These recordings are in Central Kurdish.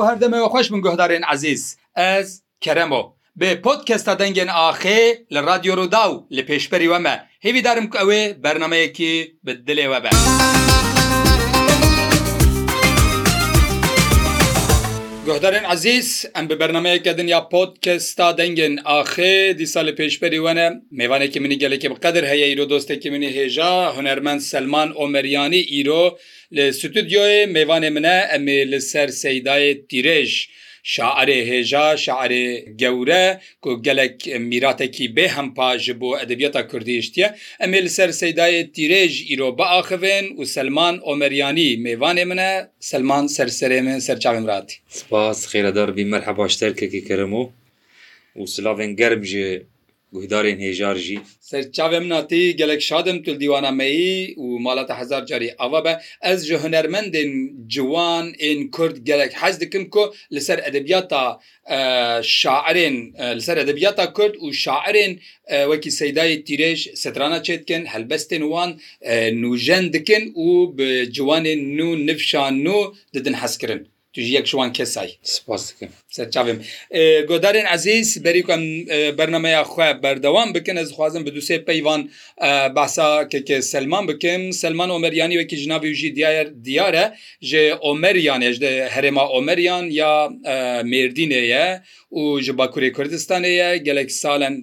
هەموو هەردەمەوە خۆش من گۆهدارێن عزیز ئەس کەرەمەوە بێ پۆتکەستە دەنگێن ئاخێ لە رادیۆڕوودا و لە پێشپەری وەمە هێویدارم ئەوێ بەرنمەیەکی بدلێوە بە. گۆهدارێن عزیز ئەم بە بەرنمەیەکە دنیا پۆتکەستا دەنگن ئاخێ دیسا لە پێشپەری وەنە میوانێکی منی گەلێکی بقدر هەیە ئیرۆ دۆستێکی منی هێژا هوەرمەند سلمان ئۆمەریانی ئیرۆ لە سوتودیۆی میوانێ منە ئەمێ لەسەر سەیدایە تیرێژ. شاعرێ هێژا شاعرێ گەورە کو gelek میراتێکی بێ هەمپا ji بۆ ئەدەبیەتا کوردیشتە ئەمێ li ser سەدایە تیرێژ ئیرۆ بەاخەوێن و سلمان ئۆمەریانی میوانê min e سلمان سەرسەرێ min سەرچاوێن راتی سپاس خێرەدار بی مەرحە باشتەرکێکی کرم و و سلاڤێن گەرم ژێ guhdarên hêjar jî Serçavem natî gelek şadim tu dîwana meyî û malata hezar carî ava be ez ji hunermendên ciwan ên Kurd gelek hez dikim ku li ser edebiyata şairên li ser edebiyata Kurd û şairên wekî seydayê tîrêj setrana çêtkin helbestên wan nûjen dikin û bi ciwanên nû nifşan nû didin hezkirin. توژ یەک شوان کەسای سەرچاوم گۆدارێن عزیز بەریکم بەرنمەیە خوێ بەردەوام بکەن ئەس خوازم بە دووسێ پەیوان باسا کەکە سلمان بکەم سلمان ئۆمەریانی وەکی ژناوی ژی دیار دیارە ژێ ئۆمەریان ێژ هەرێما ئۆمەریان یا مردینەیە و ji Bakurê Kurdistanê ye gelek salen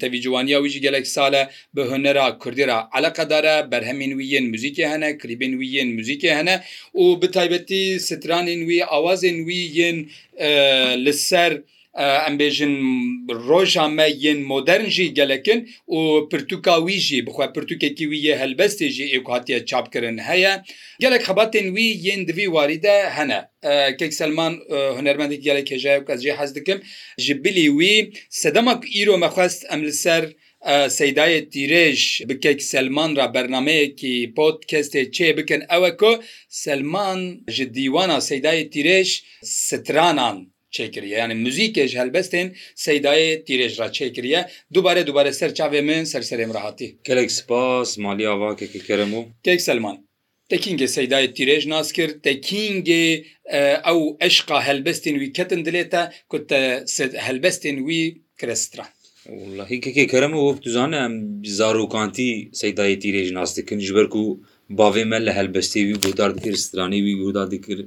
tevî ciwaniya wî jî gelek sal e bi hunera Kurdîra eleqedare berhemên wî yên müzikê hene kribên wî yên müzikê hene û bi taybetî stranên wî ئاوازێن وی یەن لەسەر ئەمبێژن ڕۆژامە یەن مۆدررنژی گەلەکن و پرتوکاویژی بخوا پرتوکێکی ویە هەلبەستێژی ئێکاتە چاپکردن هەیە گەلک خەباتێن وی یەن دوی واریدە هەنە کەک سلمان هوەرمەندێک گەلە کێژای و کەسجێ حەز دکم ji bilî wî sedemek îro mexwest em li ser سەدایە تیرێژ بکەیت سلمان را بەرنمەیەکی پۆتکەستێ چێ بکەن ئەوە کۆ سلمان ji دیوانە سەدایە تیرێژ سترانان çêkiriye yani müzîkêj helbestên seydayê tîrêj ra çêkiriye dubare dubare serçavê min serserêm rahatî Kelek spas maliya vakekî kerim û Kek Selman Tekingê seydayê tîrêj nas kir tekingê ew eşqa helbestên wî ketin dilê te ku te helbestên wî kirestran هیکێکی کەرەمە وەک دوزانە زارۆکانتی سەدایەتی رێژ ناستکن ژبەرک و باێ مە لە هەلبەستی وی گودار دکرد سترانی وی گودا دکرد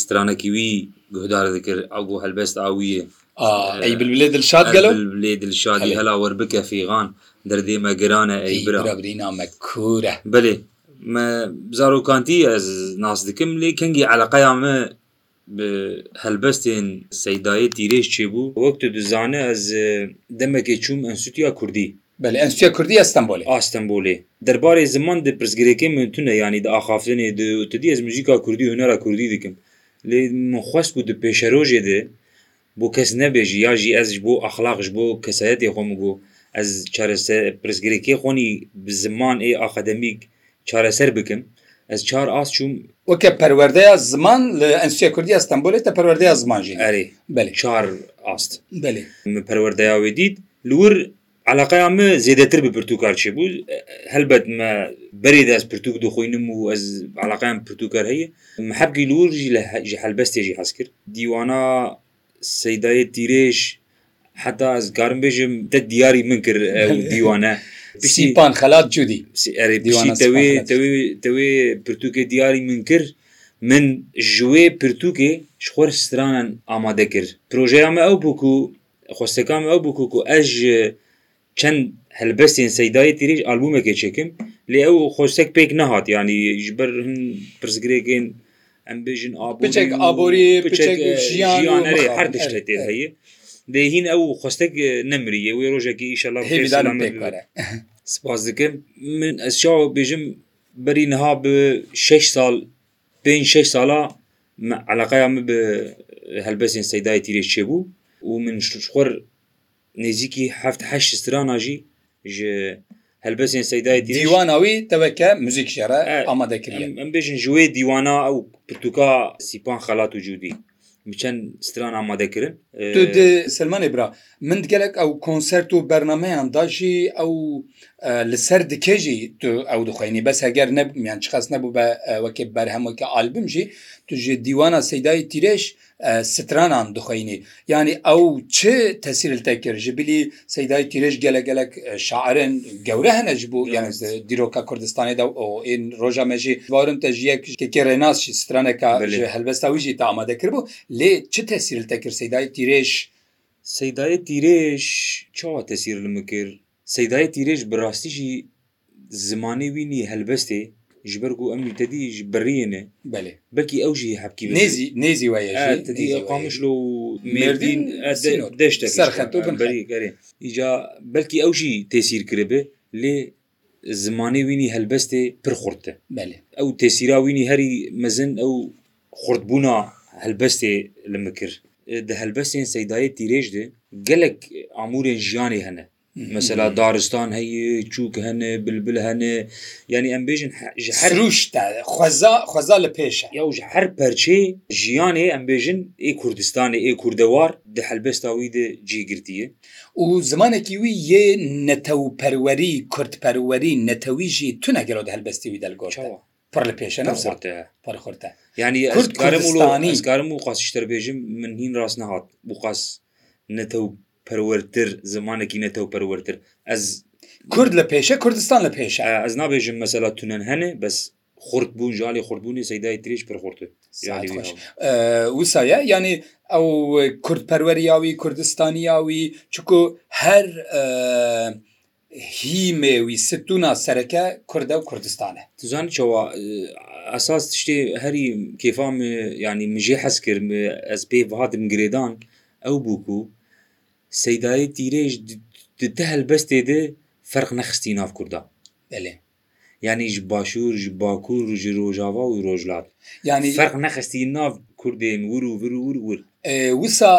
سترانەکی وی گودار دکرد ئەو هەلبەست ئاویە ئەی بلێ دلشاد گەلو لێ دلشادی هەلا وەربکە فیغان دەردێمە گرانە ئەی برابرینامە کورە بلێ زارۆکانتی ئەس ناس دکم لێ کنگی علاقەیان هەلبەستێن سەدایە دیرێش چێبوو وەکت دوزانە ئەز دەمەکێ چوم ئەنسوتیا کوردی بل ئەسیا کوردی ئەستەمبولێ ئاستەمبولێ دەربارەی زمان د پرسگرێکی منتونە ینی ئاخافێنێ دی ئەس موزیکا کوردی هوەرە کوردی دکم لێ منخواست بوو د پێشەرۆژێ دێ بۆ کەس نەبێژی یاژی ئەزش بۆ ئەخلاقش بۆ کەسەتی خۆم بوو ئەس چارەسە پرسگرێکی خۆنی زمان ئێ ئاخەدەمیک چارەسەر بکەم ez çar as çûm Weke perwerdeya ziman li Enstitüya Kurdiya İstanbulê te perwerdeya ziman jî Erê belê çar ast belê min perwerdeya wê dît li wir علاقەیا me zêdetir bi pirtûkar çêbû helbet me berê de ez pirtûk dixwînim û ez علاقەیان pirtûkar heye hebgî lûr jî li ji helbestê jî hez kir dîwana seydayê tîrêj heta ez garim bêjim te diyarî min kir e, dîwane سیپان خلات جودی دەوێ پرتوکە دیاری من کرد من ژوێ پرتوکێ شخۆر سترانان ئامادە کرد پرۆژەیامە ئەو بووکو خۆستەکان ئەو بووکو و ئەژ چەند هەلبەستێن سەدای تریش ئالبومەکە چێکم لێ ئەو خۆستێک پێک نەهات ینی ژبەر پرسگرێکین ئەم بێژن ئاپچێک ئابۆری ژیان هەر دشتێ هەیە دهین ئەو خۆستێک نمریە وی ڕۆژێکی ئیشەڵ سپاس دکم من ez şa bêjim berî niha bi 6 sal 5 6 sala alaqaya min bi helbesên seydayê tîrê çêbû û min xwar nêzîkî heft heş strana jî ji helbesên seydayê dîwana wî teveke müzik jere amade kiriye em bêjin ji wê dîwana ew pirtûka sîpan xelat û cudî چەند ستران ئامادەکردن سلمانێ برا من gelek ew konسert û bernameyan da jî ew li ser dikê jî tu ew dixwaynî bes heger nemiyan çixas nebû be wekê berhemweke albim jî tu ji dîwana seydayê tîreş stranan dixwînî yani ew çi tesîr te kir ji bilî seydayê tîreş gelek gelek şaarên gewre hene ji bû yani dîroka Kurdistanê de o ên roja me jî warin te ji yek keke renas jî straneka ji helbesta wî jî te amade kiribû lê çi tesîr te kir seydayê tîreş seydayê tîreş çawa tesîr li mikir seydayê tîreş bi rastî jî zimanê wînî helbestê ji ber ku em tedî ji birîne belê bekî ew jî hepkî nêzî nêzî weye qamişlo mêrdîn deşte serxetberî îca belkî ew jî tesîr kiribe lê zimanê wînî helbestê pir xurtte ew tesîra wînî herî mezin ew xurtbûna helbestê li mikir e, di helbestên seydayê tîrêj de gelek amûrên jiyanê hene مثلا دارستان هەیە چووک هەنێ بلبل هەنێ ینی ئەم بێژن روشتەخوازا لە پێشە یاژ هەر پەرچێ ژیانێ ئەمبێژن ئێ کوردستانی ئێ کووردەوار دە هەلبەستاوی دە جیگرتیە و زمانێکی وی یێ نەتەو پەروەری کورتپەروەری نەتەویژی تو نەگەرۆ دە هەلبەستیوی دەلگۆشەوە پر لە پێشە پرخورتە ینی ئەزگارم و قاسیشتەر بێژم من هین ڕاست نەهات بقاس نەتەو پەروەرتر زمانێکی نەتەو پەروەرتر ئەس کورد لە پێشە کوردستان لە پێش ئەس نابێژم مەسەلا تونەن هەنێ بەس خورد بوون ژالی خوردبوونی سەدای تریش پرخورتە وسایە ینی ئەو کوردپەروەریاوی کوردستانیاوی چکو هەر هیمێوی ستونا سەرەکە کووردە و کوردستانە توزانەوە ئەساس تشتێ هەری کێفام ینی مژێ حەز کرد ئەس پێ هاتم گرێدان ئەو بووکو سەدای دیرێژ ده هەلبەستێ دێ فەرق نەخستی ناف کووردا بەێ یانیش باشوور ji باکوور ji rojava و rojlat ینی فەرق نەخستی ناف کوردێن ور و ور ور ور وسا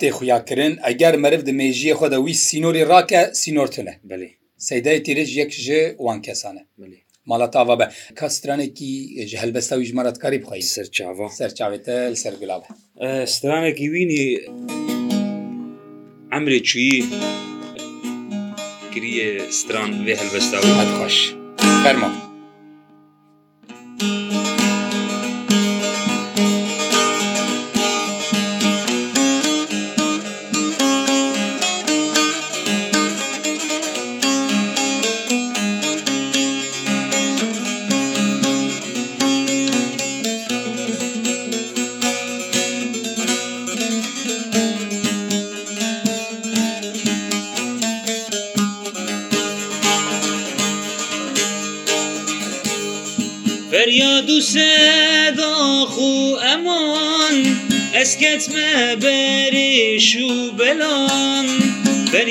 تێخویاکردن ئەگەر مرv di مێژیە خۆدا وی سینۆری راکە سینۆرتنە بلێ سەدای تێرێژ یەک ژێ وان کەسانە بلێ ماڵە تاوا بە کەسترانێکی ji هەلبەستاوی ژمارەتکاری بخی سەرچاو سەرچاوێتە سەرگلاوە سترانێکی وینی ئەمرێکی کریە ستران وێ هەلبەستا و هەدخواش فەرمان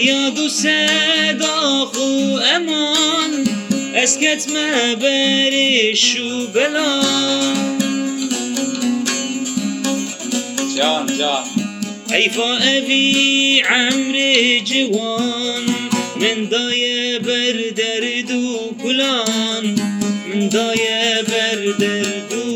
فەریاد و سەداخ و ئەمان ئەسکەتمە بەرێش و بەلا ئەیفا ئەوی ئەمرێ جوان مندایە بەر دەرد و گولان مندایە بەر دەرد و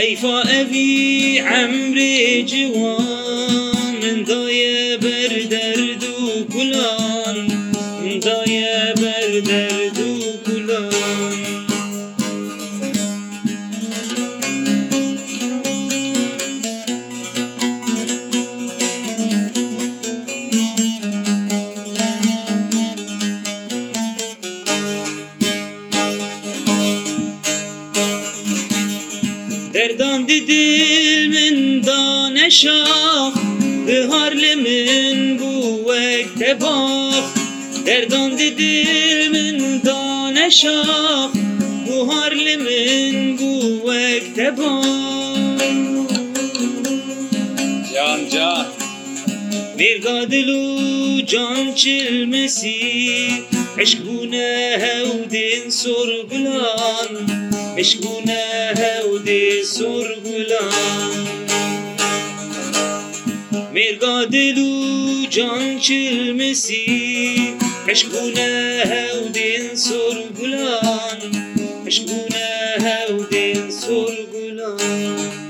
حيفا أبي عمري جوان من ضايا بردر دی دل من دانشا بهار لمن بو وقت باق دردان دی دل من دانشا بهار لمن بو وقت باق جان جان Verga dilu can çilmesi Eşkune hevdin sorgulan Eşkune هەودێ سورگولا مێرگا دل و جان چمسی عشکونە هەودێن سورگولان عشکونە هەودێن سورگولان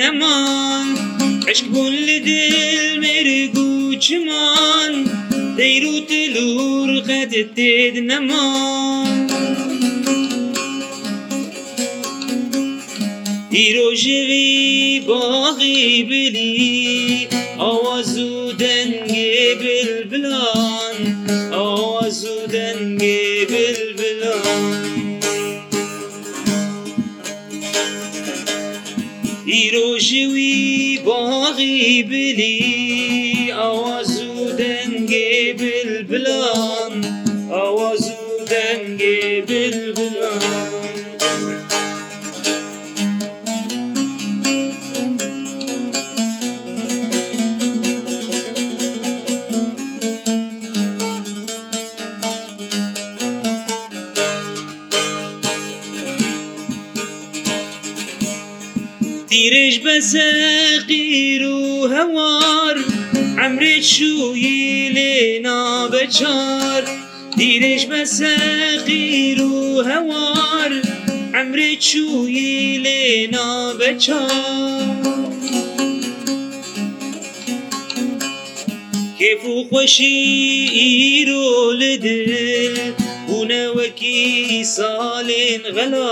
نەمان عشک بوون لە دل مرگ و چمان دەیر و تلور قەدت تێد نەمان دیرۆژەوی باغی بلی ئاواز و دەنگێ بلبلان بلی ناچار دیرێژ بە سەقیر و هەوار ئەمرێ چووی لێنا بەچار کێف و خۆشی ئیرۆ لە دل بوونەوەکی ساڵێن غەلا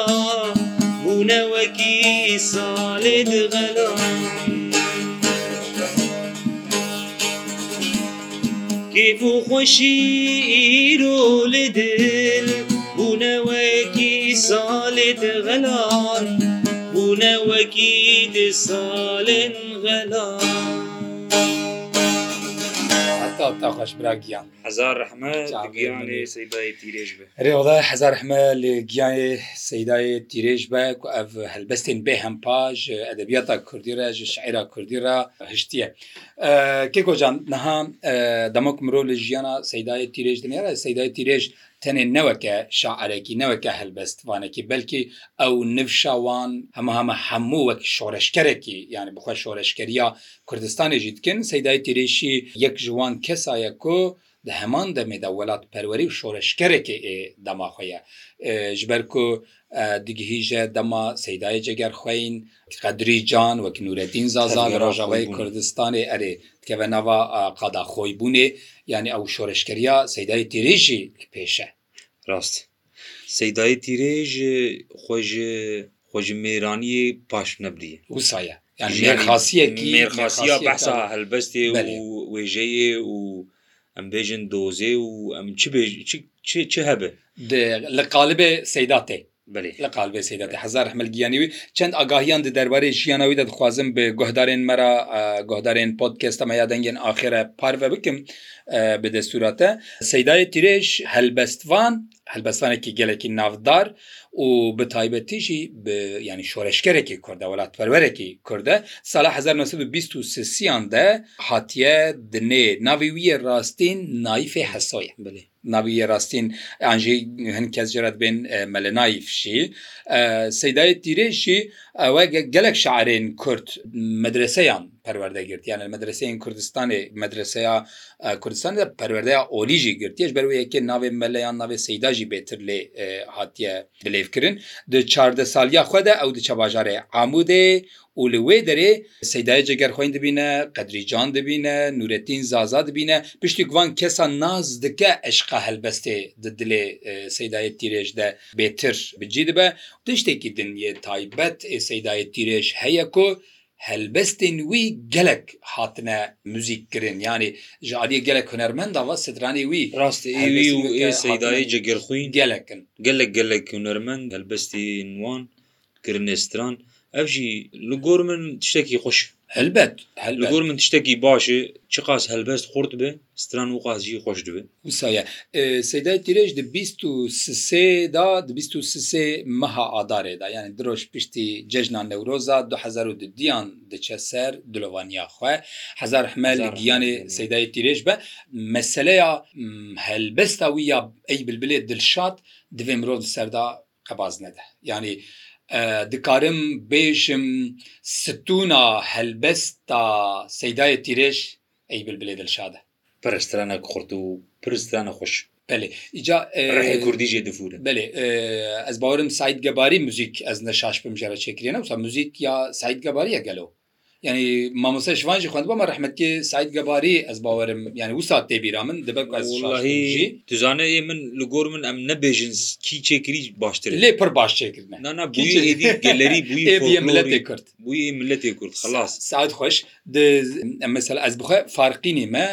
بوونەوەکی ساڵێ غەلا کیف و خوشی رو لدل بونەوەکی ساڵێت غەلان بونەوەکی د ساڵن غەلان تاخش برا گیان هزار رحمە گیانێ سەدای تیرێژ بێ ڕێوەڵە هزار رحمە لێ گیانێ سەدای تیرێژ بە ئەف هەلبەستین بێ هەم پاژ ئەدەبیاتا کوردیرە ji شعێرا کوردیرە هشتیە کێکۆجان نەها دەمەک مرۆ لە ژیانە سەدای تیرێژ دنێرە سەدای تیرێژ تەنێ نەوەکە شاعرێکی نەوەکە هەلبەستوانێکی بەلکی ئەو نفشاوان هەمە هەمە هەموو وەک شۆرەشکەرێکی یعنی بخۆ شۆرەشکریە کوردستانێکی دکن سەدای تریشی یەک جوان کەسایە کۆ لە هەمان دەمێدا وڵات پەروەری و شۆرەشکەرێکی دەماخۆیە ژبەر و دیگهیژە دەما سەدای جێگەر خوێن قەدری جان وەک نورەتین زازا لە ڕۆژەوەی کوردستانی ئەرێ کە بە نەوە قادا خۆی بوونێ ینی ئەو شۆرشکریا سەدای تیرێژی پێشە ڕاست سەدای تیرێژ خۆژ خۆژ مێرانی پاش نەبری وسایە خاصیەکی خاصیە بەسا هەلبەستێ وێژەیە و ئەم بێژن دۆزێ و ئەم چ هەبێ لە قالبێ سەداتێ لە قالبێ سیدات هزار حمل گیانیوی چەند ئاگاهیان د دەربارەی ژیانەوەی دەدخوازم بە گۆهدارێن مەرا گۆهدارێن پۆتکەستەمە یا دەنگێن ئاخرە پارە بکەم بە دەستوراتە سەدای ترێش هەلبەستوان هەلبەستانێکی گەلێکی نافدار و بە تایبەتیژی ینی شۆرشکەرێکی کووردە وڵات پەروەرێکی کووردە سالا 1920 de hatiye dinê navê wî ye rastîn naîfê hesoy bilê navê rastîn an jî hin kes ciret bên mele naîf jî seydayê tîrê jî ew gelek şaerên Kurd medreseyan پەروەەردە گرتیان مدرسەین کوردستانی مدرسەیە کوردستان پەروەەردەیە ئۆلیژی گرتیش بەروەیەکی ناوێ مەلەیان ناوێ سەیداژی بێتر لێ هاتیە دلێفکردن د چاردە سالیا خودە ئەو دچە باژارێ ئامودێ و لێ دەرێ سەدای جگەر خوۆین دەبینە قدریجان دەبینە نورەتین زازا دەبینە پشتی گوان کەسان ناز دکە عشقا هەلبەستێ دلێ سەدای تیرێژدە بێتر بجی دەبە تشتێکی دنیە تایبەت سەدای تیرێژ هەیە و helbestên wî gelek hatine müzik kirin yani ji aliyê gelek hunermenda va sedranê wî rast seydayê cegirxwîn gelekin gelek gelek hunermend helbestên wan kirinêstran ev jî li gor min tiştekî xweş هەلبەت هەلگۆر من تشتێکی باشێ چ قاس هەلبەست خورد بێ ستران و قازی خۆش دبێ وسایە سەدای تیرێژ د 23دا 23 مەها ئادارێدا یعنی درۆژ پشتی جژنان نەورۆزا 2010یان دچە سەر دلوانیا خوێ هزار حمل گیانێ سەدای تیرێژ بە مەسلەیە هەلبەستا وی یا ئەی بلبلێ دلشات دوێ مرۆڤ سەردا قەباز نەدە یعنی dikarim bêjim stûna helbesta seydayê tîrêj ey bilbilê dilşade Perstrana xurt û pirstrana xş Kurdîjê difûrin Belê ez bawerim Said Gebarî müzik ez ne şaş bim jere çekiriyene sa müzik ya Said Gebariye gelo ینی مامۆسە شوانجی خوند بۆمە ڕحمەتکە سعید گەباری ئەس باوەرم ینی وسا تێبیرا من دەبەکەهی دزانەیە من لەگۆر من ئەم نەبێژن کی چێکری باشتر لێ پڕ باش چێکردنەری ملەتێ کرد بووی ملەتێ کورد خلاص سعات خوش ئەمەسەل ئەس بخە فارقینی مە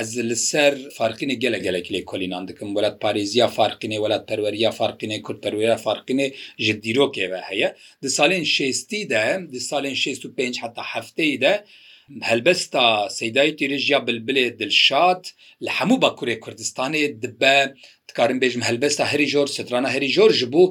ez li ser farkinê gelek gelek lê kolînan dikim welat parêziya farkinê welat perweriya farkinê kurperweriya farkinê ji dîrokê ve heye di salên şêstî de di salên 65 heta hefteyî de helbesta seydayê tîrêjiya bilbilê dilşat li hemû bakurê Kurdistanê dibe dikarin bêjim helbesta herî jor strana herî jor ji bo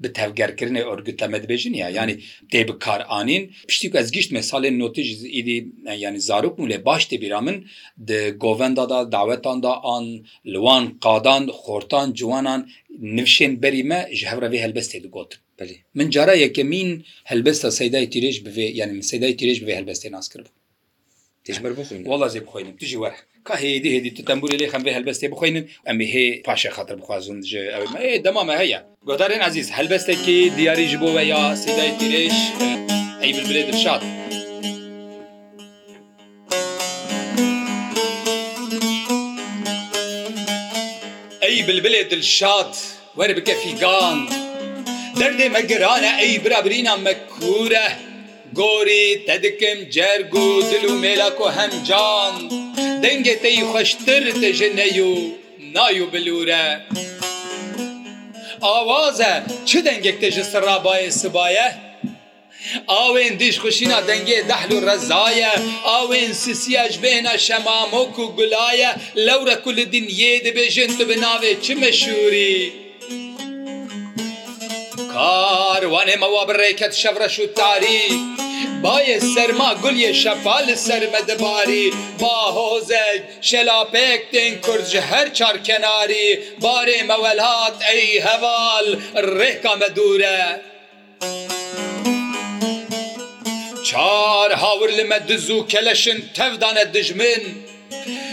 bi tevgerkirinê örgütleme dibêjin ya yani tê bi karanîn piştî ez giştme salên notij îdî yani zarok nû lê baş tê bîra min di govenda da dawetan da an liwan qadan xortan ciwanan nivşên berî me ji hev revê helbestê digotin min cara yekemîn helbesta seyday tîrêj bivê yani min seyday tîrêj bivê helbestê naskir bû Wala zê bixoynim tu jî were کا هێدی هێدی تەمبوری لێ خەم بێ هەلبەستی بخوێنن ئەمی هێ پاشە خەتر بخوازم دەمامە هەیە گۆدارێن عزیز هەلبەستێکی دیاریش بووە یا سیدای تیرێش ئەی ببرێ درشاد. ئەی بلبلێ دلشاد وەرە بکە فیگان دەردێ مەگرانە ئەی برابرینە مەکوورە. گۆری تەدکم جەرگ و دل و مێلاک و هەمجان دەنگێتەی خوشتر دژنەی و نای و بلورە. ئاوازە چ دەنگێکتە ji سرڕابایە سبایە؟ ئاوێن دیش خوشینا دەنگێ دەحل و ڕەزایە، ئاوێن سسیەش بێنە شەمامۆک و گولایە لەورە کول دین یێ دەبێژن tu bi navê çi meşûrî. کاروانێمەوە بڕێکت شەڕەش و تاری باە سەرما گولیە شەفا لە سەرمە دەباری با هۆزەج شەلاپێک تین کورجە هەر چارکەناری بارێ مەوەلات ئەی هەواڵ ڕێکامە دوورە. چار هاور لمە دز و کەلەشن تەفدانە دژمن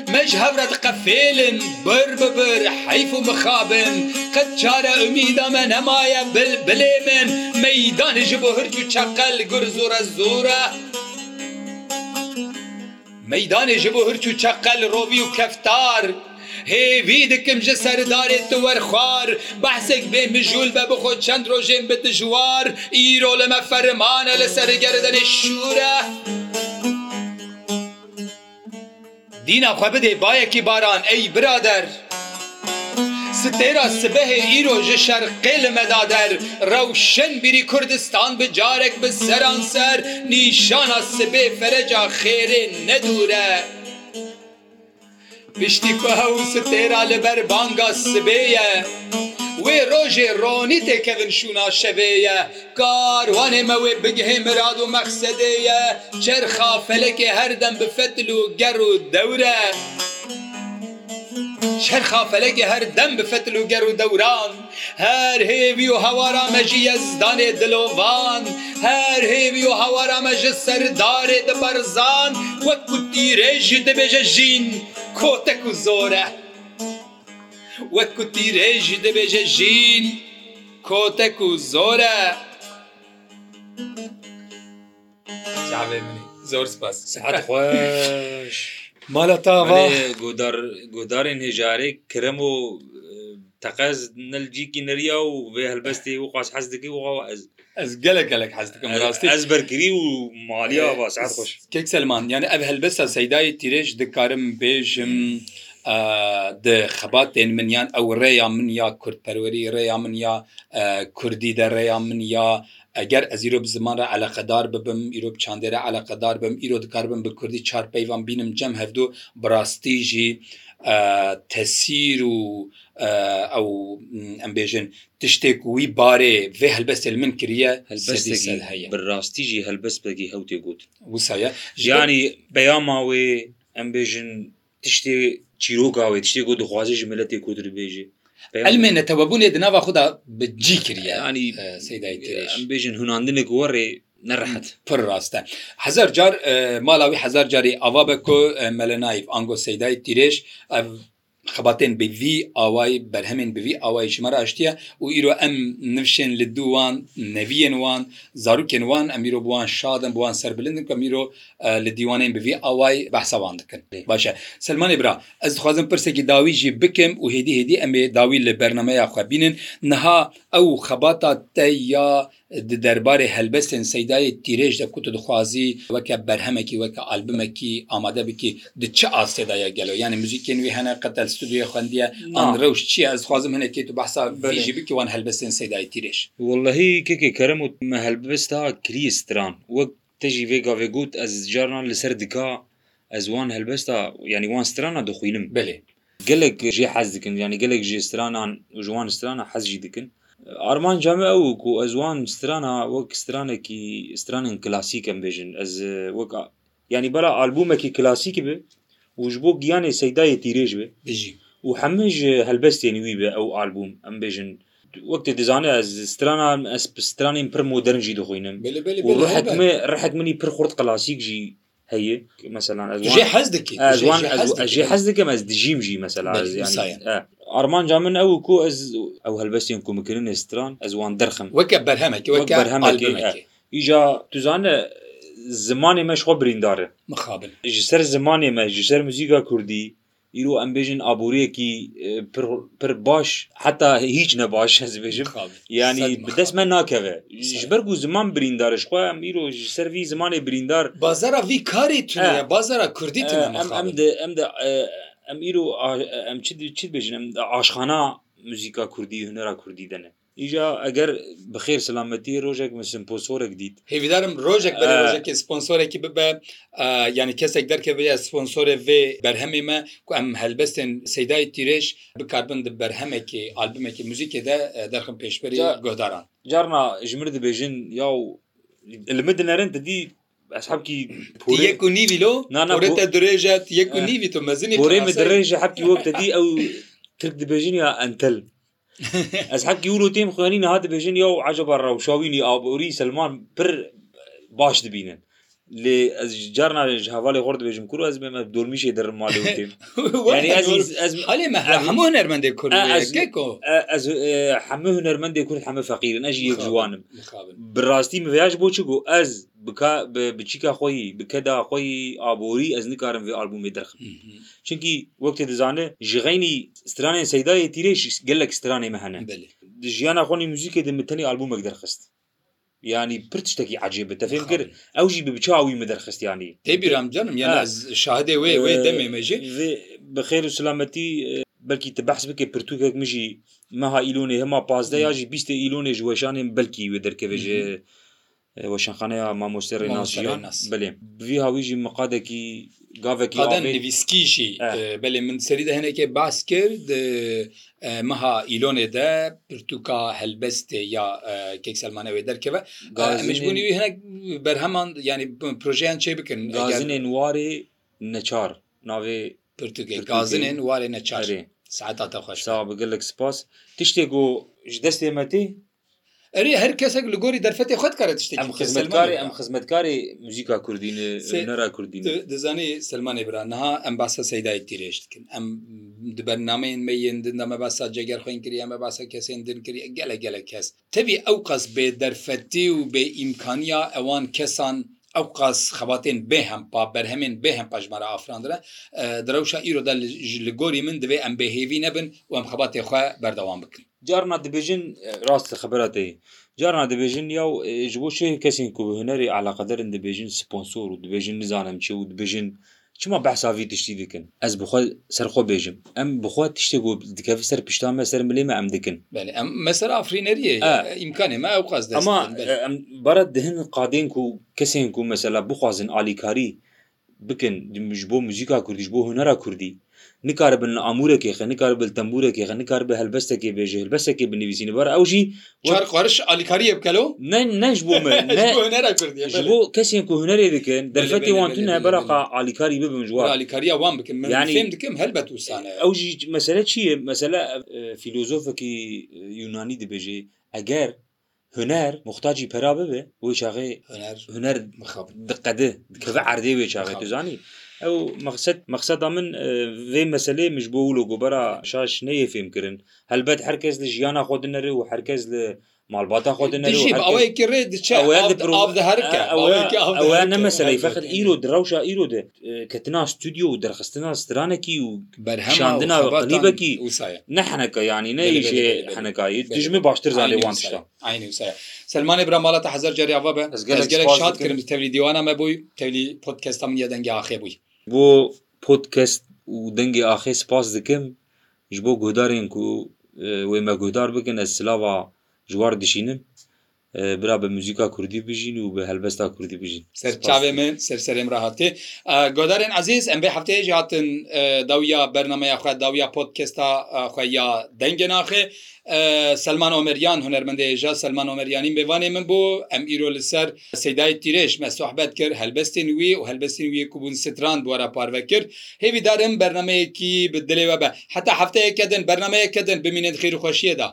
مش هفرت قفيل بر ببر حيف مخاب قد شارة أميد من همايا بالبلي من ميدان جبو هرجو چقل گرزورة زورة ميدان جبو هرجو چقل روبي وكفتار هێوی دکم ji سەردارێت تو وەرخوار بەحسێک بێ مژول بە بخۆ چەند ڕۆژێن بتژوار ئیرۆ لەمە فەرمانە لە سەرگەردنێ شوورە. دینا خۆ بدێ باەکی باران ئەی برادر. ستێرا سبەهێ ئیرۆ ji şerqê li medader Rewşen birî Kurdistan bi carek bi seran ser nîşana sibê fereca xêrê nedûre. Piştî ku hew stêra li ber banga sibê ye. Wê rojê ronî têkevin şûna şevê ye Karwanê me wê bigihê mirad û mexsedê ye Çerxa felekê her dem bi fetil û ger û dewre Şerxa felekê her dem bi fetil û ger û dewran هەر هێوی و هەوارامەژی ئەزدانێ دلۆڤان هەر هێوی و هەوارامەژە سەردارێ دەبەرزان وەکو تیرێژی دەبێژە ژین کۆتەک و زۆرە وەکو تیرێژی دەبێژە ژین کۆتەک و زۆرە منی زۆر سپاس سعات خۆش مالە تاوا گۆدارێن هێژارێک کرم و تەقەز نلجیکی نریا و بێ هەلبەستی و خواست حەز دەکەی وغاوە ئەز ئەس گەلک گەلک حەز دەکەم ڕاستی ئەس بەرگری و مالیا باس خۆش کێک سلمان یانە ئەب هەلبەستە سەدای تیرێژ دکارم بێژم. di xebatên min yan ew rêya min ya Kurdperwerî rêya min ya Kurdî de rêya min ya eger ez îro bi ziman re eleqedar bibim îro çandere eleqedar bim îro dikar bim bi Kurdî çarpeyvan bînim cem hevdû birastî jî تەسیر و ئەو ئەمبێژن تشتێک وی بارێ vê helbestê min kiriye helbestekî heye bir rastî jî helbestekî hewtê got Wisaya jiyanî beyama wê ئەمبێژن tiştê çîroka wê tiştê got dixwazê ji milletê ku dibêjê Elmê netewebûnê di nava xda bi cî kiriye anî seydayê bêjin hunandinê gorê نەڕحەت پر ڕاستە هزار جار ماڵاوی هزار جارێ ئاوا بە کو مەلەنایف ئەنگۆ سەدای تیرێش خباتên bivî awayî berhemên bivî awayî ji me re eştiye û îro em nivşên li du wan neviyên wan zarokên wan em îro buwan şadin buwan serbilind dikim îro li dîwanên bivî awayî behsa wan dikin baş e Selmanê bira ez dixwazim pirsekî dawî jî bikim û hêdî hêdî em ê dawî li bernameya xwe bînin niha ew xebata te ya دەربارەی هەلبەستێن سەدای تیرێژ دە کووت دخوازی وەکە بەرهەمێکی وەکە ئالبمەکی ئامادە بکی د چه ئاستێدایە گەلو یعنی موزیکێن وی هەنە قەتەل ستودیو خوندیە ئەن ڕەوش چی ئەزخوازم هەنێتی تو بەسا بژی بکی وان هەلبەستێن سەدای تیرێش واللهی کێکی کەرم و مە هەلبەستا کریستران وەک تژی وێگاێ گوت ئەس جاران لەسەر دکا ئەزوان هەلبەستا یعنی وان سترانە دخویلم بێ گەلێک ژێ حەز دکن یعنی گەلێک ژێسترانان ژوان سترانە حەزجی دکن ئارمان جامە ئەو و ئەزوان سترانە وەک سترانێکی سترانن کلاسیکەم بێژن ئەز وەک ینی بەرا ئالبومێکی کلاسیکی بێ وش بۆ گیانێ سەدایە تیرێژ بێ و هەمەژ هەلبەستێنی وی بێ ئەو ئالبوم ئەم بێژن وەکتی دەزانێت ئە سترانان ئەس سترانین پر مۆدەرنجی دخۆینم ڕحت منی پر خورد کلاسیکژی هەیە مەسەلان ئەژێ حەز دەکەم ئەز دژیم ژی مەسەلا ئارمانجا من ئەو کو ئەز ئەو هەلبەستین کومکردن ئێستران ئەزوان دەرخم وەکە بەرهەمەکی وەک بەرهەمەکی ئیجا توزانە زمانی مەشخۆ بریندارن مخابن ji ser zimanê me ji ser muzîka Kurdî îro em bêjin aboriyekî pir baş heta hiç ne baş ez bêjim yanî bi dest me nakeve ji ber û ziman birîndar ji xwe em îro ji ser vî zimanê birîndar bazara vî karê tune bazara Kurdî em de em de ئەمیر و ئەم چی بژنم عاشخانە موزیکا کوردی هوەرا کوردی دەنێ ئیجا ئەگەر بخێر سلامەتی ڕۆژێک مسم پۆسۆرێک دیت هێویدارم ڕۆژێک بەژێکی سپۆنسۆرێکی ببە یعنی کەسێک دەرکە بە سپۆنسۆرە وێ بەرهەمێمە کو ئەم هەلبەستێن سەدای تیرێش بکاربن بەرهەمێکی ئالبمێکی موزیکێدا دەرخم پێشبەری گۆداران جارنا ژمر دەبێژن یا و المدنەرن دەدی حبكي يكو نيفي لو نانا بوريتا دريجة يكو نيفي تو مازني بوري مدريجة حبكي وقت دي او ترك دبجيني انتل ئەسحبکی ور و تێم خوێنی نهات بێژن یا و عجب ڕەوشاوینی ئابووری سلمان پر باش دبینن لێ ئەس جار ناێژ هەواڵی خۆرد بێژم کوور ئەس بێمە دورمیشی دەرمماڵی هەموو هەرمەندێک کورد هەمە هەرمەندێک کورد هەمە فەقیرن ئەژ یەک جوانم بڕاستی مڤاش بۆچ بۆ ئەس بچیکە خۆی بکەدا خۆی ئابووری ئەس نکارم وێ ئالبومی دەخم چونکی وەکتێ دەزانێ ژغینی سترانێ سەدای تیرێش گەلک سترانێ مە هەنە ژیانە خۆنی موزیکە دەمتنی ئالبومێک دەرخست ینی پرت شتێکی عجیب دەفێن کرد ئەوژی بچاوی مە دەرخستیانی تێبیرام جانم یا شادێ وێ وێ دەمێ مەژێ بە خێر و سلامەتی بەلکی تە بەحس بکە پرتوکێک مژی مەها ئیلونێ هەما پازدە یاژی بیستە ئیلونێژ وەشانێن بەلکی وێ دەرکەوێژێ وەشانخانەیە مامۆستێ ڕێناسییان بلێ بوی هاویژی مقادێکی gavekîvîskîjî belê min serî de hinekê bas kir meha îlonê de pirtûka helbestê ya kekselmane wê derkeve mijbûnî wî hinek berheman yanî projeyen çê bikin gazinên warê neçar navê pirtûkê gazinên warê neçarê saata xweş bi gelek spas tiştê got ji destê metî ئەری هەر کەسێک لە گۆری دەرفەتی خۆت کارە شت خزمەتکاری ئەم خزمەتکاری مزیکا کوردینەرا کوردین دەزانانی سلمانی برا نها ئەم باسە سەدای تیرێشتکن ئەم بەرنامەین مەیندن ئەمە باسا جێگەر خوێنکردی ئەمە باسە کەسێندن کردی گەلە گەلە کەس تەوی ئەو قەس بێ دەرفەتی و بێ ئیمکانیا ئەوان کەسان ئەو قاس خەباتێن بێهمپا بەرهەمێن بێهم پەژمارە ئافراندرە درەوشە ئیرۆدا لە گۆری من دەبێ ئەم بێهێوی نەبن و ئەم خەباتێ خۆ بەردەوام بکن جارنا دەبێژن ڕاستە خبرەتی جارنا دەبێژن یا ژ بۆ شێ کەسین کو هەنەری علاقەدەرن دەبێژن سپۆنسۆر و دەبێژن نزانم چی و دەبێژن چما بەساوی تشتی دکن ئەس بخوا سەرخۆ بێژم ئەم بخوا تشتێک و دکەفی سەر پیشتان مەسەر ملێمە ئەم دکن ئەم مەسەر ئافرینەریە ئیمکانی ما ئەو قاز ئەما بەرە دهن قادێنک و کەسێک و مەسەلا بخوازن علیکاری بکن دمش بۆ موزیکا کوردیش بۆ هوەرا کوردی نکار بن ئامورەکێ خە نکار بل تەمبورەکێ خە نکار بە هەلبەستێکی بێژێ هەلبەسێکی بنویسین بەر ئەوژی خوارش ئالیکاریە بکەلەوە نەنج بۆ بۆ کەسێک هوەرێ دکن دەرفەتی وانتونە بەرەقا ئالیکاری ببم جووار ئالیکاریا وان بکەم دکەم هەلبەت وسانە ئەوژی مەسەرە چیە مەسەلا فیلۆزۆفەکی یونانی دەبێژێ ئەگەر هوەر مختاجی پرا ببێ بۆی چاغێ هوەر دقەدە کەە عردێ وێ چاغێ دوزانی ئەو مەقصد مەقصدا من وێ مەسلەیە مش بۆ ولو گۆبەرە شاش نەیە فێمکردن هەلبەت هەرکەس لە ژیانە خۆدنەرە و هەرکەس لە مالباتا خود نه مثلا فقط ایرو دروشا ایرو ده کتنا استودیو و درخستنا سترانکی و برهماندنا قلیبکی نحنک یعنی نه ایشه حنکای دجمه باشتر زالی وانشتا عینی وسایا سلمان ابراهیم مالات هزار جری اوا به از گلک شاد کردم تولی دیوانا مبوی تولی پودکست هم یه دنگی آخه بوی بو پودکست و دنگی آخه سپاس دکم جبو گودارین کو وێمە گودار بکەن لە سلاوە ژوار دیشینم برا بە موزیکا کوردی بژین و بە هەلبەستا کوردی بژین سەرچاوێ من سەرسەرێم ڕاهاتێ گۆدارێن عزیز ئەم بێ هەفتەیە هاتن داویا بەرنمەیە خوێت داویا پۆتکستا خوێیا دەنگە ناخێ سلمان ئۆمەریان هوەرمەندێژە سلمان ئۆمەریانی بێوانێ من بۆ ئەم ئیرۆ لەسەر سەدای تیرێش مەسوحبەت کرد هەلبەستین وی و هەلبەستین وی کوبوون ستران دووارە پارە کرد هێوی دارم بەرنمەیەکی بدلێوە بە حتا هەفتەیەکەدن بەرنمەیەکەدن بمینێت خیر و خۆشیەدا.